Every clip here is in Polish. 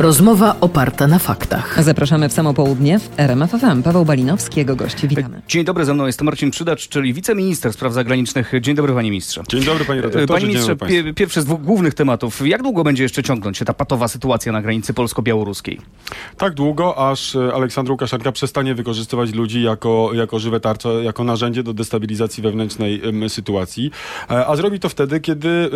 Rozmowa oparta na faktach. Zapraszamy w samo południe w RMF FM. Paweł Balinowski, jego gości. Witamy. Dzień dobry, ze mną jest Marcin Przydacz, czyli wiceminister spraw zagranicznych. Dzień dobry, panie ministrze. Dzień dobry, panie redaktorze. Panie dzień ministrze, pie- pierwszy z dwóch głównych tematów. Jak długo będzie jeszcze ciągnąć się ta patowa sytuacja na granicy polsko-białoruskiej? Tak długo, aż e, Aleksander Łukaszenka przestanie wykorzystywać ludzi jako, jako żywe tarcze, jako narzędzie do destabilizacji wewnętrznej sytuacji. E, A zrobi to wtedy, kiedy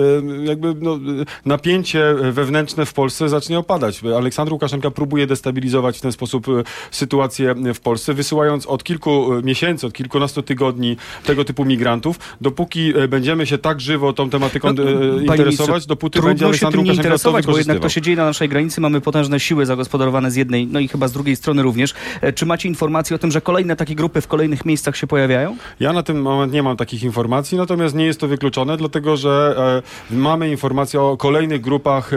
jakby no, e, napięcie wewnętrzne w Polsce zacznie opadać. Aleksander Łukaszenka próbuje destabilizować w ten sposób e, sytuację w Polsce, wysyłając od kilku e, miesięcy, od kilkunastu tygodni tego typu migrantów. Dopóki e, będziemy się tak żywo tą tematyką No, interesować, ministrze, dopóty będzie nie Łukaszenka interesować, bo jednak to się dzieje na naszej granicy. Mamy potężne siły zagospodarowane z jednej, no i chyba z drugiej strony również. Czy macie informacje o tym, że kolejne takie grupy w kolejnych miejscach się pojawiają? Ja na ten moment nie mam takich informacji, natomiast nie jest to wykluczone, dlatego że mamy informacje o kolejnych grupach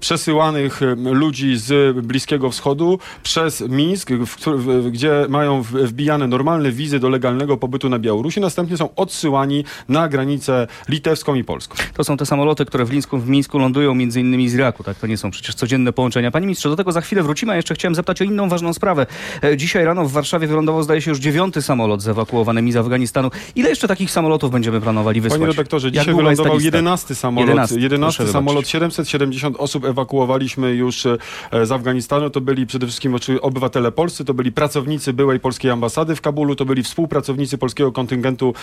przesyłanych e, ludzi z Bliskiego Wschodu przez Mińsk, w, gdzie mają wbijane normalne wizy do legalnego pobytu na Białorusi, następnie są odsyłani na granicę litewską i polską. To są te samoloty, które w Mińsku, w Mińsku lądują między innymi z Iraku, tak? To nie są przecież codzienne połączenia. Panie ministrze, do tego za chwilę wrócimy, a jeszcze chciałem zapytać o inną ważną sprawę. E, Dzisiaj rano w Warszawie wylądował, zdaje się, już dziewiąty samolot z ewakuowanymi z Afganistanu. Ile jeszcze takich samolotów będziemy planowali wysłać? Panie redaktorze, dzisiaj wylądował? 11 samolot. 11, 11, proszę samolot, wybaczyć. 770 osób ewakuowaliśmy już e, z Afganistanu. To byli przede wszystkim obywatele polscy, to byli pracownicy byłej polskiej ambasady w Kabulu, to byli współpracownicy polskiego kontyngentu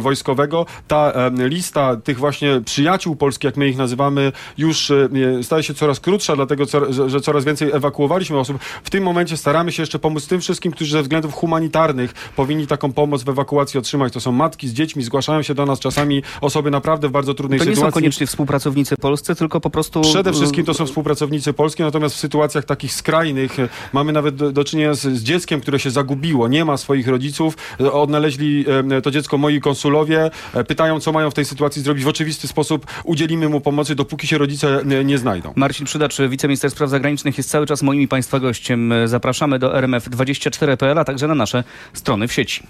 wojskowego. Ta lista tych właśnie przyjaciół Polski, jak my ich nazywamy, już e, staje się coraz krótsza, dlatego że, coraz więcej ewakuowaliśmy osób. W tym momencie staramy się jeszcze pomóc tym wszystkim, którzy ze względów humanitarnych powinni taką pomoc w ewakuacji otrzymać. To są matki z dziećmi, zgłaszają się do nas czasami osoby naprawdę w bardzo trudnej To nie są sytuacji. koniecznie współpracownicy polscy, tylko po prostu... Przede wszystkim to są współpracownicy polskie, natomiast w sytuacjach takich skrajnych e, mamy nawet do, do czynienia z, z dzieckiem, które się zagubiło, nie ma swoich rodziców. E, Odnaleźli e, to dziecko moi konsulowie, e, pytają, co mają w tej sytuacji zrobić. W oczywisty sposób udzielimy mu pomocy, dopóki się rodzice nie, nie znajdą. Marcin Przydacz, wiceminister spraw zagranicznych jest cały czas moim i Państwa gościem. Zapraszamy do rmf24.pl, a także na nasze strony w sieci.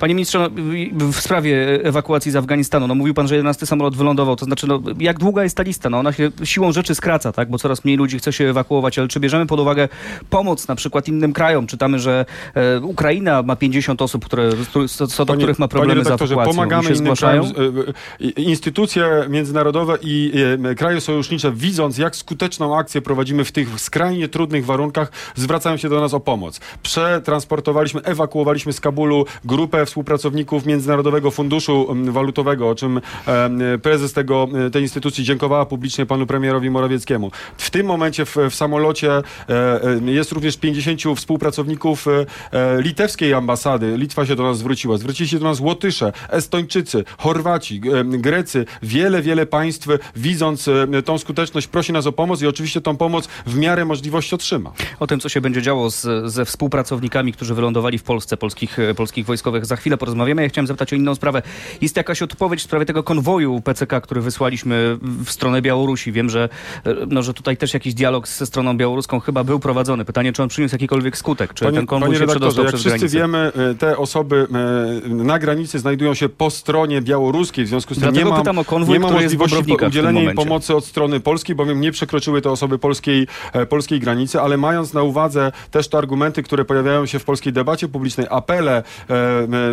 Panie ministrze, no, w- sprawie ewakuacji z Afganistanu, no mówił pan, że 11 samolot wylądował, to znaczy, no, jak długa jest ta lista? No, ona się siłą rzeczy skraca, tak, bo coraz mniej ludzi chce się ewakuować, ale czy bierzemy pod uwagę pomoc na przykład innym krajom? Czytamy, że e, Ukraina ma 50 osób, które, co, co do Panie- których ma problemy z ewakuacją. pomagamy się zgłaszają? krajom. e, Instytucje międzynarodowe i e, kraje sojusznicze, widząc jak skuteczną akcję prowadzimy w tych skrajnie trudnych warunkach, zwracają się do nas o pomoc. Przetransportowaliśmy, ewakuowaliśmy z Kabulu grupę współpracowników Międzynarodowego Funduszu m, Walutowego, o czym em, prezes tego, e, tej instytucji dziękowała publicznie panu premierowi Morawieckiemu. W tym momencie w, w samolocie e, e, jest również 50 współpracowników e, e, litewskiej ambasady. Litwa się do nas zwróciła. Zwrócili się do nas Łotysze, Estończycy, Chorwaci, Grecy. Wiele, wiele państw, e, widząc e, tą skuteczność, prosi nas o pomoc i oczywiście tą pomoc w miarę możliwości otrzyma. O tym, co się będzie działo z, ze współpracownikami, którzy wylądowali w Polsce, polskich, e, polskich wojskowych, za chwilę porozmawiamy. Ja chciałem zapytać o inną sprawę. Jest jakaś odpowiedź w sprawie tego konwoju PCK, który wysłaliśmy w stronę Białorusi. Wiem, że, no, że tutaj też jakiś dialog ze stroną białoruską chyba był prowadzony. Pytanie, czy on przyniósł jakikolwiek skutek? Czy ten konwój się redaktorze, przedostał jak przez wszyscy granicę? wiemy, e, te osoby e, na granicy znajdują się po stronie białoruskiej, w związku z tym Dlatego nie ma, pytam o konwój, nie ma który jest w możliwości udzielenia im pomocy od strony polskiej, bowiem nie przekroczyły te osoby polskiej, e, polskiej granicy, ale mając na uwadze też te argumenty, które pojawiają się w polskiej debacie publicznej, apele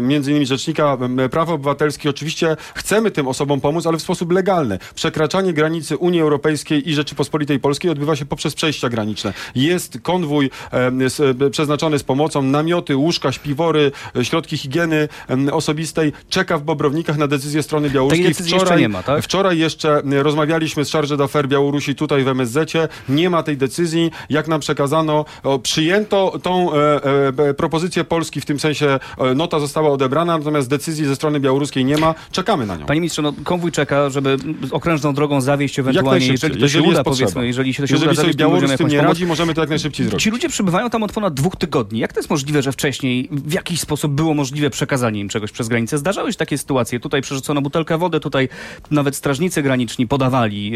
między innymi Rzecznika Praw Obywatelskich, oczywiście chcemy tym osobom pomóc, ale w sposób legalny. Przekraczanie granicy Unii Europejskiej i Rzeczypospolitej Polskiej odbywa się poprzez przejścia graniczne. Jest konwój e, przeznaczony z pomocą, namioty, łóżka, śpiwory, e, środki higieny osobistej. Czeka w Bobrownikach na decyzję strony białoruskiej. Decyzji jeszcze nie ma, tak? Wczoraj jeszcze rozmawialiśmy z Charge d'Affaires Białorusi tutaj w MSZ-cie. Nie ma tej decyzji. Jak nam przekazano, przyjęto tą e, propozycję Polski, w tym sensie nota została odebrana, natomiast decyzji ze strony białoruskiej nie ma. Czekamy na nią. Panie ministrze, no, konwój czeka, żeby okrężną drogą zawieść ewentualnie, jeżeli to się jeżeli uda, jest potrzeba. powiedzmy, jeżeli się to się Jeżeli uda sobie Białoruś z tym nie pomoc. radzi, możemy to jak najszybciej zrobić. Ci ludzie przebywają tam od ponad dwóch tygodni. Jak to jest możliwe, że wcześniej w jakiś sposób było możliwe przekazanie im czegoś przez granicę? Zdarzały się takie sytuacje. Tutaj przerzucono butelkę wody, tutaj nawet strażnicy graniczni podawali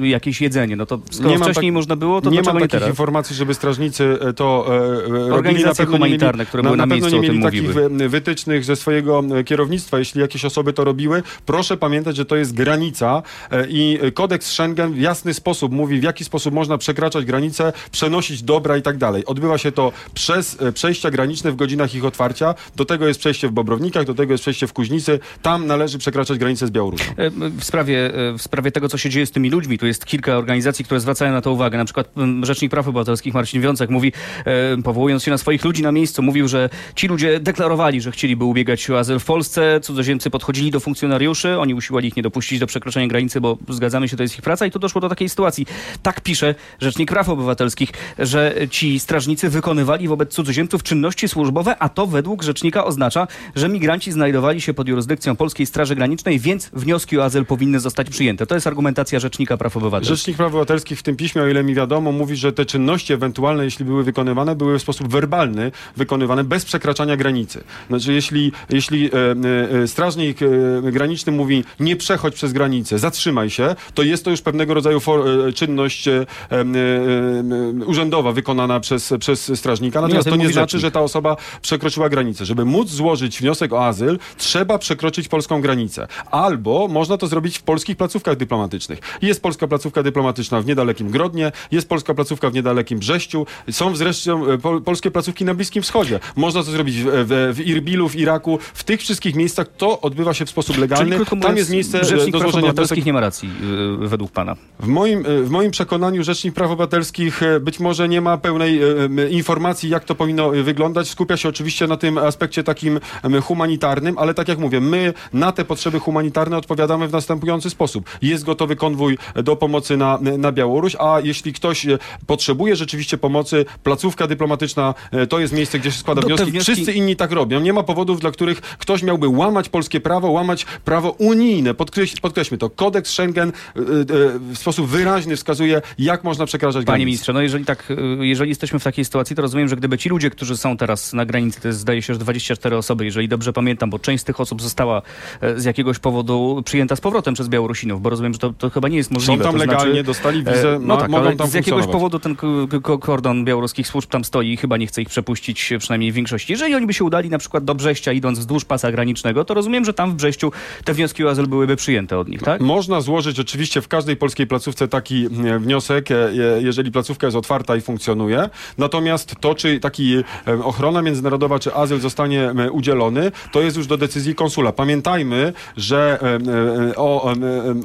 yy, jakieś jedzenie. No to skoro wcześniej tak- można było, to nie mam nie takich teraz? informacji, żeby strażnicy e, to e, e, robili. Organizacje Na nie mieli- humanitarne, które były na pewno miejscu, o tym mówiły. Wy- wytycznych ze swojego e, kierownictwa, jeśli jakieś osoby to robiły, proszę pamiętać, że to jest granica e, i kodeks Schengen w jasny sposób mówi, w jaki sposób można przekraczać granice, przenosić dobra i tak dalej. Odbywa się to przez e, przejścia graniczne w godzinach ich otwarcia. Do tego jest przejście w Bobrownikach, do tego jest przejście w Kuźnicy. Tam należy przekraczać granicę z Białorusią. W sprawie, w sprawie tego, co się dzieje z tymi ludźmi, tu jest kilka organizacji, które zwracają na to uwagę. Na przykład Rzecznik Praw Obywatelskich Marcin Wiącek mówi, powołując się na swoich ludzi na miejscu, mówił, że ci ludzie deklarowali, że chcieliby ubiegać się o azyl w Polsce. Cudzoziemcy podchodzili do funkcjonariuszy, oni usiłowali ich nie dopuścić do przekroczenia granicy, bo zgadzamy się, to jest ich praca i tu doszło do takiej sytuacji. Tak pisze Rzecznik Praw Obywatelskich, że ci strażnicy wykonywali wobec cudzoziemców czynności służbowe, a to według rzecznika oznacza, że migranci znajdowali się pod jurysdykcją Polskiej Straży Granicznej, więc wnioski o azyl powinny zostać przyjęte. To jest argumentacja Rzecznika Praw Obywatelskich. Rzecznik Praw Obywatelskich w tym piśmie, o ile mi wiadomo, mówi, że te czynności ewentualne, jeśli były wykonywane, były w sposób werbalny wykonywane bez przekraczania granicy. Znaczy, jeśli, jeśli e, e, strażnik e, graniczny mówi nie przechodź przez granicę, zatrzymaj się, to jest to już pewnego rodzaju czynność urzędowa wykonana przez, przez strażnika. Natomiast tym to nie znaczy, rzecznik. że ta osoba przekroczyła granicę. Żeby móc złożyć wniosek o azyl, trzeba przekroczyć polską granicę. Albo można to zrobić w polskich placówkach dyplomatycznych. Jest polska placówka dyplomatyczna w niedalekim Grodnie, jest polska placówka w niedalekim Brześciu, są zresztą e, pol, polskie placówki na Bliskim Wschodzie. Można to zrobić w, w, w w Iraku, w tych wszystkich miejscach to odbywa się w sposób legalny. krótko Tam mówiąc, jest miejsce e, Rzecznik do Praw złożenia Obywatelskich wniosek nie ma racji, y, według pana. w moim, e, w moim przekonaniu Rzecznik Praw Obywatelskich być może nie ma pełnej informacji, jak to powinno wyglądać. Skupia się oczywiście na tym aspekcie takim humanitarnym, ale tak jak mówię, my na te potrzeby humanitarne odpowiadamy w następujący sposób. Jest gotowy konwój do pomocy na, na Białoruś, a jeśli ktoś potrzebuje rzeczywiście pomocy, placówka dyplomatyczna to jest miejsce, gdzie się składa wnioski. wnioski- Wszyscy inni tak robią. Nie ma powodów, dla których ktoś miałby łamać polskie prawo, łamać prawo unijne. Podkreś, podkreślmy to. Kodeks Schengen e, e, w sposób wyraźny wskazuje, jak można przekraczać Panie granice. ministrze, no jeżeli tak, y, jeżeli jesteśmy w takiej sytuacji, to rozumiem, że gdyby ci ludzie, którzy są teraz na granicy, to jest zdaje się, że 24 osoby, jeżeli dobrze pamiętam, bo część z tych osób została e, z jakiegoś powodu przyjęta z powrotem przez Białorusinów, bo rozumiem, że to, to chyba nie jest Są możliwe. tam to legalnie, znaczy, dostali e, wizę, no ma, tak, mogą tam z jakiegoś powodu ten kordon białoruskich służb tam stoi i chyba nie chce ich przepuścić, przynajmniej w większości. Jeżeli oni by się udali na przykład do Brześcia, idąc wzdłuż pasa granicznego, to rozumiem, że tam w Brześciu te wnioski o azyl byłyby przyjęte od nich, tak? Można złożyć oczywiście w każdej polskiej placówce taki e, wniosek, e, e, jeżeli placówka jest otwarta i funkcjonuje. Natomiast to, czy taki ochrona międzynarodowa, czy azyl zostanie udzielony, to jest już do decyzji konsula. Pamiętajmy, że o,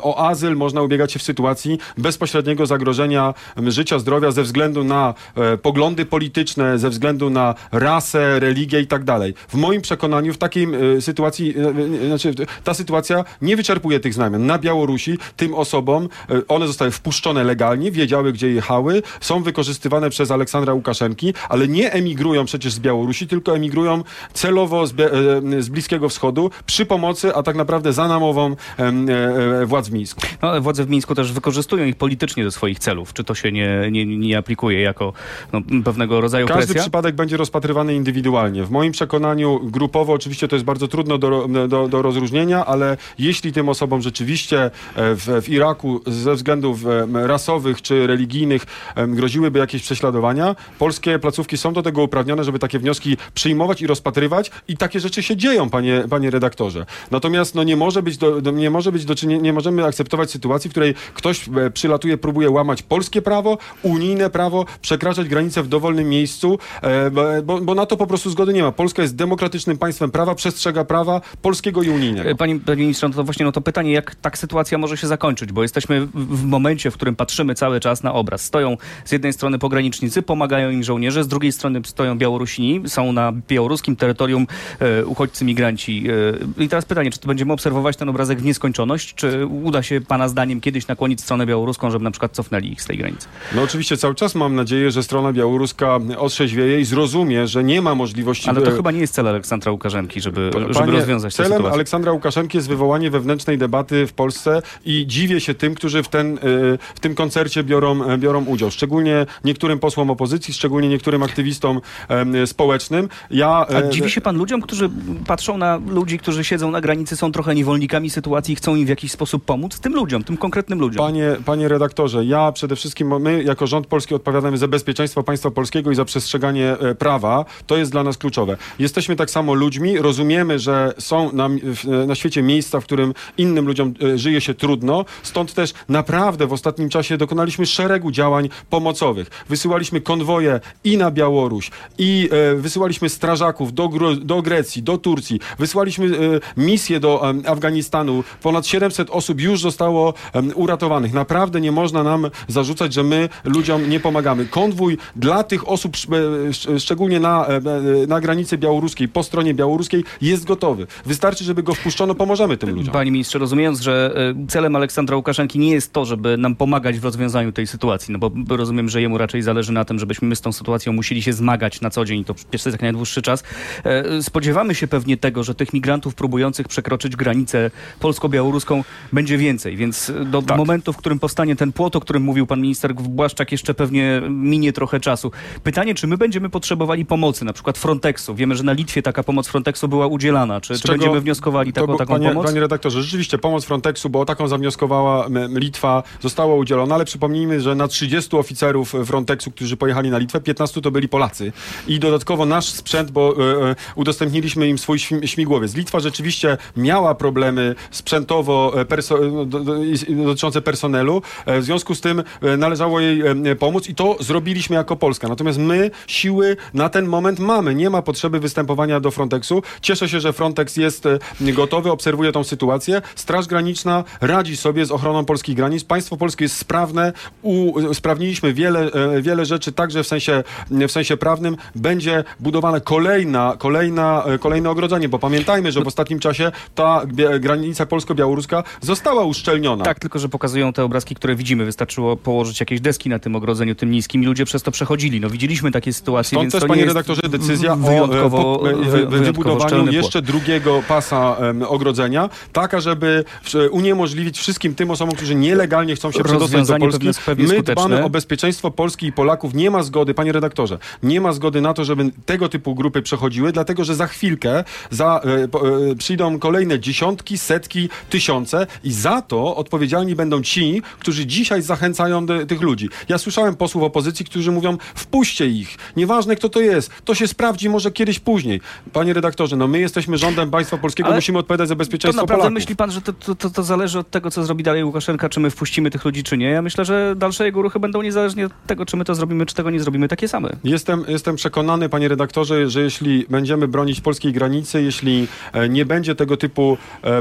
o azyl można ubiegać się w sytuacji bezpośredniego zagrożenia życia, zdrowia ze względu na poglądy polityczne, ze względu na rasę, religię i tak dalej. W moim przekonaniu w takiej e, sytuacji, e, e, znaczy ta sytuacja nie wyczerpuje tych znamion. Na Białorusi tym osobom, one zostały wpuszczone legalnie, wiedziały gdzie jechały, są wykorzystywane przez Aleksandra Łukaszenki, ale nie emigrują przecież z Białorusi, tylko emigrują celowo z, z Bliskiego Wschodu przy pomocy, a tak naprawdę za namową władz w Mińsku. No, ale władze w Mińsku też wykorzystują ich politycznie do swoich celów. Czy to się nie, nie, nie aplikuje jako no, pewnego rodzaju Każdy presja? przypadek będzie rozpatrywany indywidualnie. W moim przekonaniu grupowo oczywiście to jest bardzo trudno do, do, do rozróżnienia, ale jeśli tym osobom rzeczywiście e, w, w Iraku ze względów em, rasowych czy religijnych groziłyby jakieś prześladowania, polskie placówki są do tego uprawnione, żeby takie wnioski przyjmować i rozpatrywać i takie rzeczy się dzieją, panie, panie redaktorze. Natomiast no, nie może być do, do, nie może być do czynienia, nie możemy akceptować sytuacji, w której ktoś e, przylatuje, próbuje łamać polskie prawo, unijne prawo, przekraczać granice w dowolnym miejscu, e, bo, bo na to po prostu zgody nie ma. Polska jest demokratycznym państwem prawa, przestrzega prawa polskiego i unijnego. E, Panie, panie ministrze, no to właśnie no to pytanie, jak tak sytuacja może się zakończyć, bo jesteśmy w, momencie, w którym patrzymy cały czas na obraz. Stoją z jednej strony pogranicznicy, pomagają im żołnierze, z drugiej strony stoją Białorusini, są na białoruskim terytorium e, uchodźcy migranci. E, I teraz pytanie, czy to będziemy obserwować ten obrazek w nieskończoność, czy uda się pana zdaniem kiedyś nakłonić stronę białoruską, żeby na przykład cofnęli ich z tej granicy? No oczywiście cały czas mam nadzieję, że strona białoruska otrzeźwieje i zrozumie, że nie ma możliwości... Ale to chyba nie jest cel Aleksandra Łukaszenki, żeby, żeby Panie, rozwiązać tę celem sytuację. Aleksandra Łukaszenki jest wywołanie wewnętrznej debaty w Polsce i dziwię się tym, którzy w, ten, y, w tym koncercie biorą, e, biorą udział. Szczególnie niektórym posłom opozycji, szczególnie niektórym aktywistom społecznym. Ja, A e, dziwi się pan ludziom, którzy patrzą na ludzi, którzy siedzą na granicy, są trochę niewolnikami sytuacji i chcą im w jakiś sposób pomóc? Tym ludziom, tym konkretnym ludziom. Panie, panie redaktorze, ja przede wszystkim, my jako rząd polski odpowiadamy za bezpieczeństwo państwa polskiego i za przestrzeganie e, prawa. To jest dla nas kluczowe. Jesteśmy tak tak samo ludźmi, rozumiemy, że są na, na świecie miejsca, w którym innym ludziom e, żyje się trudno. Stąd też naprawdę w ostatnim czasie dokonaliśmy szeregu działań pomocowych. Wysyłaliśmy konwoje i na Białoruś, i e, wysyłaliśmy strażaków do, do Grecji, do Turcji, wysłaliśmy e, misje do Afganistanu. Ponad 700 osób już zostało uratowanych. Naprawdę nie można nam zarzucać, że my ludziom nie pomagamy. Konwój dla tych osób, sz- sz- szczególnie na, na granicy białoruskiej, po stronie białoruskiej, jest gotowy. Wystarczy, żeby go wpuszczono, pomożemy tym ludziom. Panie ministrze, rozumiejąc, że e, celem Aleksandra Łukaszenki nie jest to, żeby nam pomagać w rozwiązaniu tej sytuacji, no bo rozumiem, że jemu raczej zależy na tym, żebyśmy my z tą sytuacją musieli się zmagać na co dzień, to przez jak najdłuższy czas. E, Spodziewamy się pewnie tego, że tych migrantów próbujących przekroczyć granicę polsko-białoruską będzie więcej, więc do Tak. momentu, w którym powstanie ten płot, o którym mówił pan minister Błaszczak, jeszcze pewnie minie trochę czasu. Pytanie, czy my będziemy potrzebowali pomocy, na przykład Frontexu? Wiemy, że na Litwie taka pomoc Frontexu była udzielana. Czy, czy będziemy wnioskowali taką, bo- taką panie, pomoc? Panie redaktorze, rzeczywiście pomoc Frontexu, bo o taką zawnioskowała Litwa, została udzielona, ale przypomnijmy, że na 30 oficerów Frontexu, którzy pojechali na Litwę, 15 to byli Polacy. I dodatkowo nasz sprzęt, bo e, e, udostępniliśmy im swój śmi- śmigłowiec. Litwa rzeczywiście miała problemy sprzętowo e, perso- no, dotyczące personelu. W związku z tym należało jej pomóc i to zrobiliśmy jako Polska. Natomiast my siły na ten moment mamy. Nie ma potrzeby występowania do Frontexu. Cieszę się, że Frontex jest e, gotowy, obserwuje tą sytuację. Straż Graniczna radzi sobie z ochroną polskich granic. Państwo polskie jest sprawne. Usprawniliśmy wiele, e, wiele rzeczy, także w sensie, w sensie prawnym. Będzie budowane kolejna, kolejna, e, kolejne ogrodzenie, bo pamiętajmy, że w ostatnim czasie ta granica polsko-białoruska została uszczelniona. Tak, tylko że pokazują te obrazki, które widzimy. Wystarczyło położyć jakieś deski na tym ogrodzeniu, tym niskim i ludzie przez to przechodzili. No widzieliśmy takie sytuacje, Stąd więc też, to panie redaktorze, decyzja o wyjątkowo, e, po- wyjątkowo wybudowaniu jeszcze drugiego pasa em, ogrodzenia, taka, żeby w- uniemożliwić wszystkim tym osobom, którzy nielegalnie chcą się przedostać do Polski. pewnie My dbamy o bezpieczeństwo Polski i Polaków. Nie ma zgody, panie redaktorze, nie ma zgody na to, żeby tego typu grupy przechodziły, dlatego że za chwilkę za, e, e, przyjdą kolejne dziesiątki, setki, tysiące i za to odpowiedzialni będą ci, którzy dzisiaj zachęcają tych ludzi. Ja słyszałem posłów opozycji, którzy mówią, wpuśćcie ich. Nieważne kto to jest, to się sprawdzi może kiedyś później. Panie redaktorze, no my jesteśmy rządem państwa polskiego, Ale musimy odpowiadać za To bezpieczeństwo naprawdę Polaków. myśli pan, że to, to, to, to zależy od tego, co zrobi dalej Łukaszenka, czy my wpuścimy tych ludzi, czy nie? Ja myślę, że dalsze jego ruchy będą niezależnie od tego, czy my to zrobimy, czy tego nie zrobimy, takie same. Jestem, jestem przekonany, panie redaktorze, że jeśli będziemy bronić polskiej granicy, jeśli e, nie będzie tego typu e,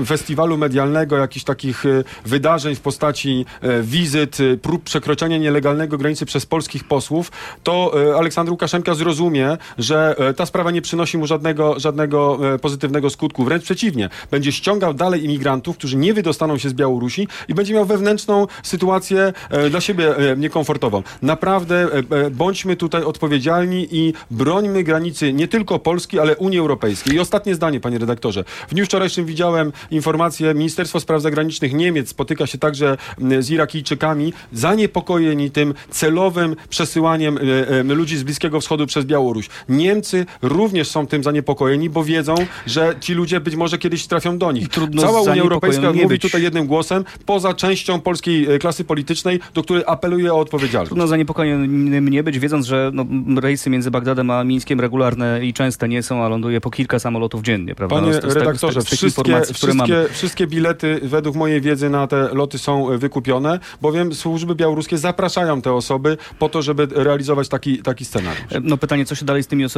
e, festiwalu medialnego, jakichś takich wydarzeń w postaci wizyt, prób przekroczenia nielegalnego granicy przez polskich posłów, to Aleksander Łukaszenka zrozumie, że e, ta sprawa nie przynosi mu żadnego, żadnego e, pozytywnego skutku. Wręcz przeciwnie, będzie ściągał dalej imigrantów, którzy nie wydostaną się z Białorusi i będzie miał wewnętrzną sytuację e, dla siebie niekomfortową. Naprawdę bądźmy tutaj odpowiedzialni i brońmy granicy nie tylko Polski, ale Unii Europejskiej. I ostatnie zdanie, panie redaktorze. W dniu wczorajszym widziałem informację, Ministerstwo Spraw Zagranicznych Niemiec spotyka się także z Irakijczykami, zaniepokojeni tym celowym przesyłaniem ludzi z Bliskiego Wschodu przez Białoruś. Niemcy również są tym zaniepokojeni, bo wiedzą, że ci ludzie być może kiedyś trafią do nich. Cała Unia Europejska mówi być. tutaj jednym głosem, poza częścią polskiej e, klasy politycznej, do której apeluje o odpowiedzialność. Trudno zaniepokojonym nie być, wiedząc, że no, rejsy między Bagdadem a Mińskiem regularne i częste nie są, a ląduje po kilka samolotów dziennie, prawda? Panie No, z- z z redaktorze, z tych wszystkie, wszystkie, wszystkie bilety według mojej wiedzy na te loty są e, wykupione, bowiem służby białoruskie zapraszają te osoby po to, żeby realizować taki, taki scenariusz. No pytanie, co się dalej z tymi osobami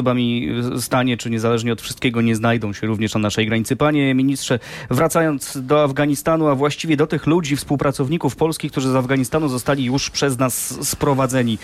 y, stanie, czy niezależnie od wszystkiego nie znajdą się również na naszej granicy. Panie ministrze, wracając do Afganistanu, a właściwie do tych ludzi, współpracowników polskich, którzy z Afganistanu zostali już przez nas sprowadzeni.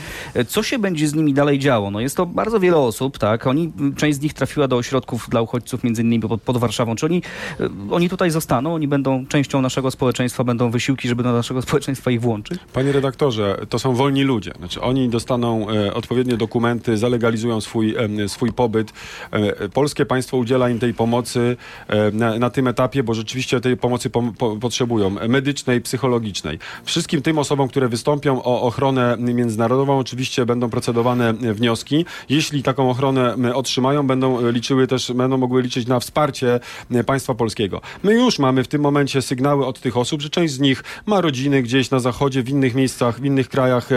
Co się będzie z nimi dalej działo? No jest to bardzo wiele osób, tak? Oni, część z nich trafiła do ośrodków dla uchodźców, między innymi pod, pod Warszawą. Czy oni, y, oni tutaj zostaną? Oni będą częścią naszego społeczeństwa, będą wysiłki, żeby do naszego społeczeństwa ich włączyć? Panie redaktorze, to są wolni ludzie. Znaczy, oni dostaną e, odpowiednie dokumenty, zalegalizują swój, em, swój pobyt. E, polskie państwo udziela im tej pomocy e, na, na tym etapie, bo rzeczywiście tej pomocy pom- po, potrzebują medycznej, psychologicznej. Wszystkim tym osobom, które wystąpią o ochronę międzynarodową, oczywiście będą procedowane wnioski. Jeśli taką ochronę otrzymają, będą liczyły też, będą mogły liczyć na wsparcie państwa polskiego. My już mamy w tym momencie sygnały od tych osób, że część z nich ma rodziny gdzieś na zachodzie, w innych miejscach, w innych krajach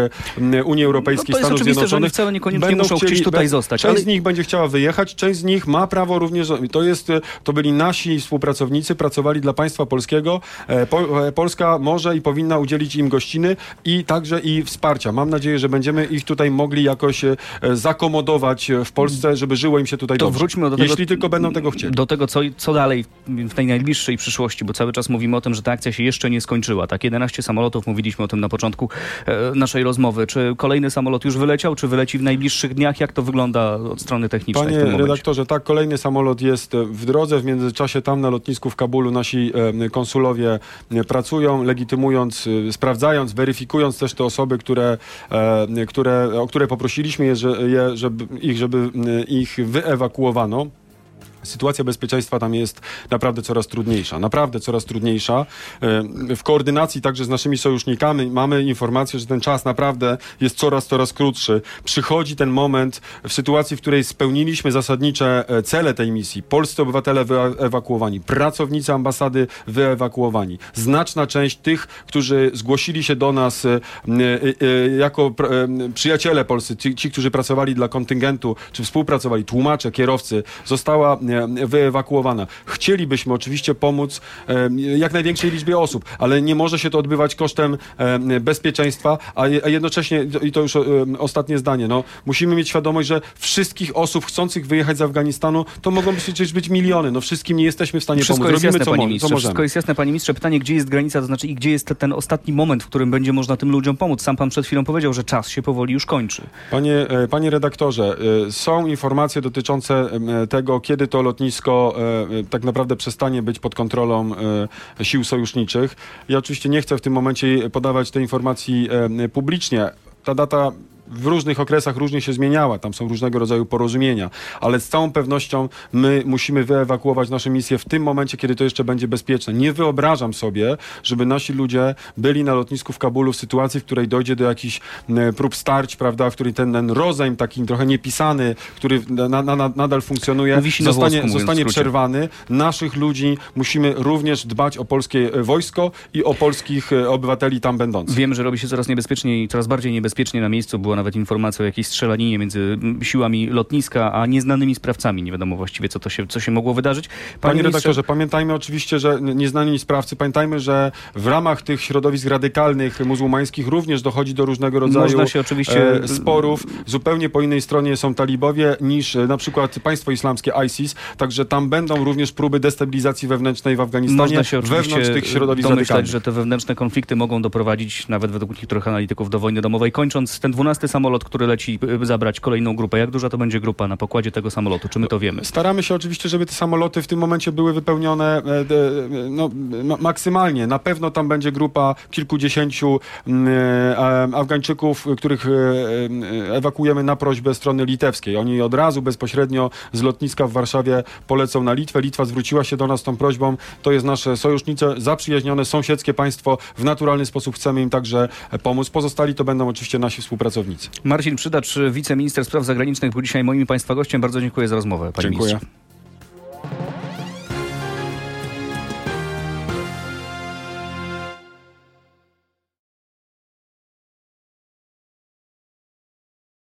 Unii Europejskiej, No to jest Stanów oczywiste, że oni Zjednoczonych. wcale niekoniecznie Będą muszą chcieć tutaj zostać, Część nich będzie chciała wyjechać, część z nich ma prawo również, to jest, to byli nasi współpracownicy, pracowali dla państwa polskiego. E, e, Polska może i powinna udzielić im gościny i także i wsparcia. Mam nadzieję, że będziemy ich tutaj mogli jakoś e, zakomodować w Polsce, żeby żyło im się tutaj To dobrze. wróćmy do tego, Jeśli tylko będą tego chcieli. Do tego, co, co dalej w tej najbliższej przyszłości, bo cały czas mówimy o tym, że ta akcja się jeszcze nie skończyła. Tak, 11 samolotów, mówiliśmy o tym na początku naszej rozmowy. Czy kolejny samolot już wyleciał, czy wyleci w najbliższych dniach? Jak to wygląda od strony technicznej w Panie tym momencie? redaktorze, tak, kolejny samolot jest e, w drodze. W międzyczasie tam na lotnisku w Kabulu nasi e, konsulowie e, pracują, legitymując, sprawdzając, weryfikując też te osoby, które, które, o które poprosiliśmy je, że, je, żeby, ich, żeby ich wyewakuowano. Sytuacja bezpieczeństwa tam jest naprawdę coraz trudniejsza. Naprawdę coraz trudniejsza. E, W koordynacji także z naszymi sojusznikami mamy informację, że ten czas naprawdę jest coraz, coraz krótszy. Przychodzi ten moment w sytuacji, w której spełniliśmy zasadnicze e, cele tej misji. Polscy obywatele wyewakuowani, pracownicy ambasady wyewakuowani. Znaczna część tych, którzy zgłosili się do nas e, jako pr- przyjaciele polscy, ci, ci, którzy pracowali dla kontyngentu, czy współpracowali, tłumacze, kierowcy, została wyewakuowana. Chcielibyśmy oczywiście pomóc e, jak największej liczbie osób, ale nie może się to odbywać kosztem e, bezpieczeństwa, a, je, a jednocześnie, i to już e, ostatnie zdanie, no, musimy mieć świadomość, że wszystkich osób chcących wyjechać z Afganistanu, to mogą być, przecież być miliony. No wszystkim nie jesteśmy w stanie Wszystko pomóc. jest Robimy jasne, co, panie co. Wszystko jest jasne, panie ministrze. Pytanie, gdzie jest granica, to znaczy i gdzie jest te- ten ostatni moment, w którym będzie można tym ludziom pomóc? Sam pan przed chwilą powiedział, że czas się powoli już kończy. Panie, e, panie redaktorze, e, są informacje dotyczące e, tego, kiedy to lotnisko e, e, tak naprawdę przestanie być pod kontrolą e, sił sojuszniczych. Ja oczywiście nie chcę w tym momencie podawać tej informacji publicznie. Ta data w różnych okresach różnie się zmieniała, tam są różnego rodzaju porozumienia, ale z całą pewnością my musimy wyewakuować nasze misje w tym momencie, kiedy to jeszcze będzie bezpieczne. Nie wyobrażam sobie, żeby nasi ludzie byli na lotnisku w Kabulu w sytuacji, w której dojdzie do jakichś m, prób starć, prawda, w której ten, ten rozejm taki trochę niepisany, który na, na, na, nadal funkcjonuje, zostanie, włosku, zostanie przerwany. Naszych ludzi musimy również dbać o polskie e, wojsko i o polskich e, obywateli tam będących. Wiemy, że robi się coraz niebezpieczniej i coraz bardziej niebezpiecznie na miejscu. Była nawet informacja o jakiejś strzelaninie między mm, siłami lotniska, a nieznanymi sprawcami. Nie wiadomo właściwie, co, to się, co się mogło wydarzyć. Panie ministrze- redaktorze, pamiętajmy oczywiście, że nieznani sprawcy, pamiętajmy, że w ramach tych środowisk radykalnych muzułmańskich również dochodzi do różnego rodzaju oczywiście- e, sporów. Zupełnie po innej stronie są talibowie niż e, na przykład państwo islamskie ISIS, także tam będą również próby destabilizacji wewnętrznej w Afganistanie Można się oczywiście wewnątrz tych środowisk domyślać, radykalnych. że te wewnętrzne konflikty mogą doprowadzić, nawet według niektórych analityków, do wojny domowej. Kończąc, ten dwunasty samolot, który leci y, zabrać kolejną grupę. Jak duża to będzie grupa na pokładzie tego samolotu? Czy my to wiemy? Staramy się oczywiście, żeby te samoloty w tym momencie były wypełnione e, de, no, ma, maksymalnie. Na pewno tam będzie grupa kilkudziesięciu mm, e, Afgańczyków, których e, e, ewakuujemy na prośbę strony litewskiej. Oni od razu bezpośrednio z lotniska w Warszawie polecą na Litwę. Litwa zwróciła się do nas tą prośbą. To jest nasze sojusznicze, zaprzyjaźnione, sąsiedzkie państwo. W naturalny sposób chcemy im także pomóc. Pozostali to będą oczywiście nasi współpracownicy. Marcin Przydacz, wiceminister spraw zagranicznych, był dzisiaj moim państwa gościem. Bardzo dziękuję za rozmowę, panie Dziękuję. ministrze.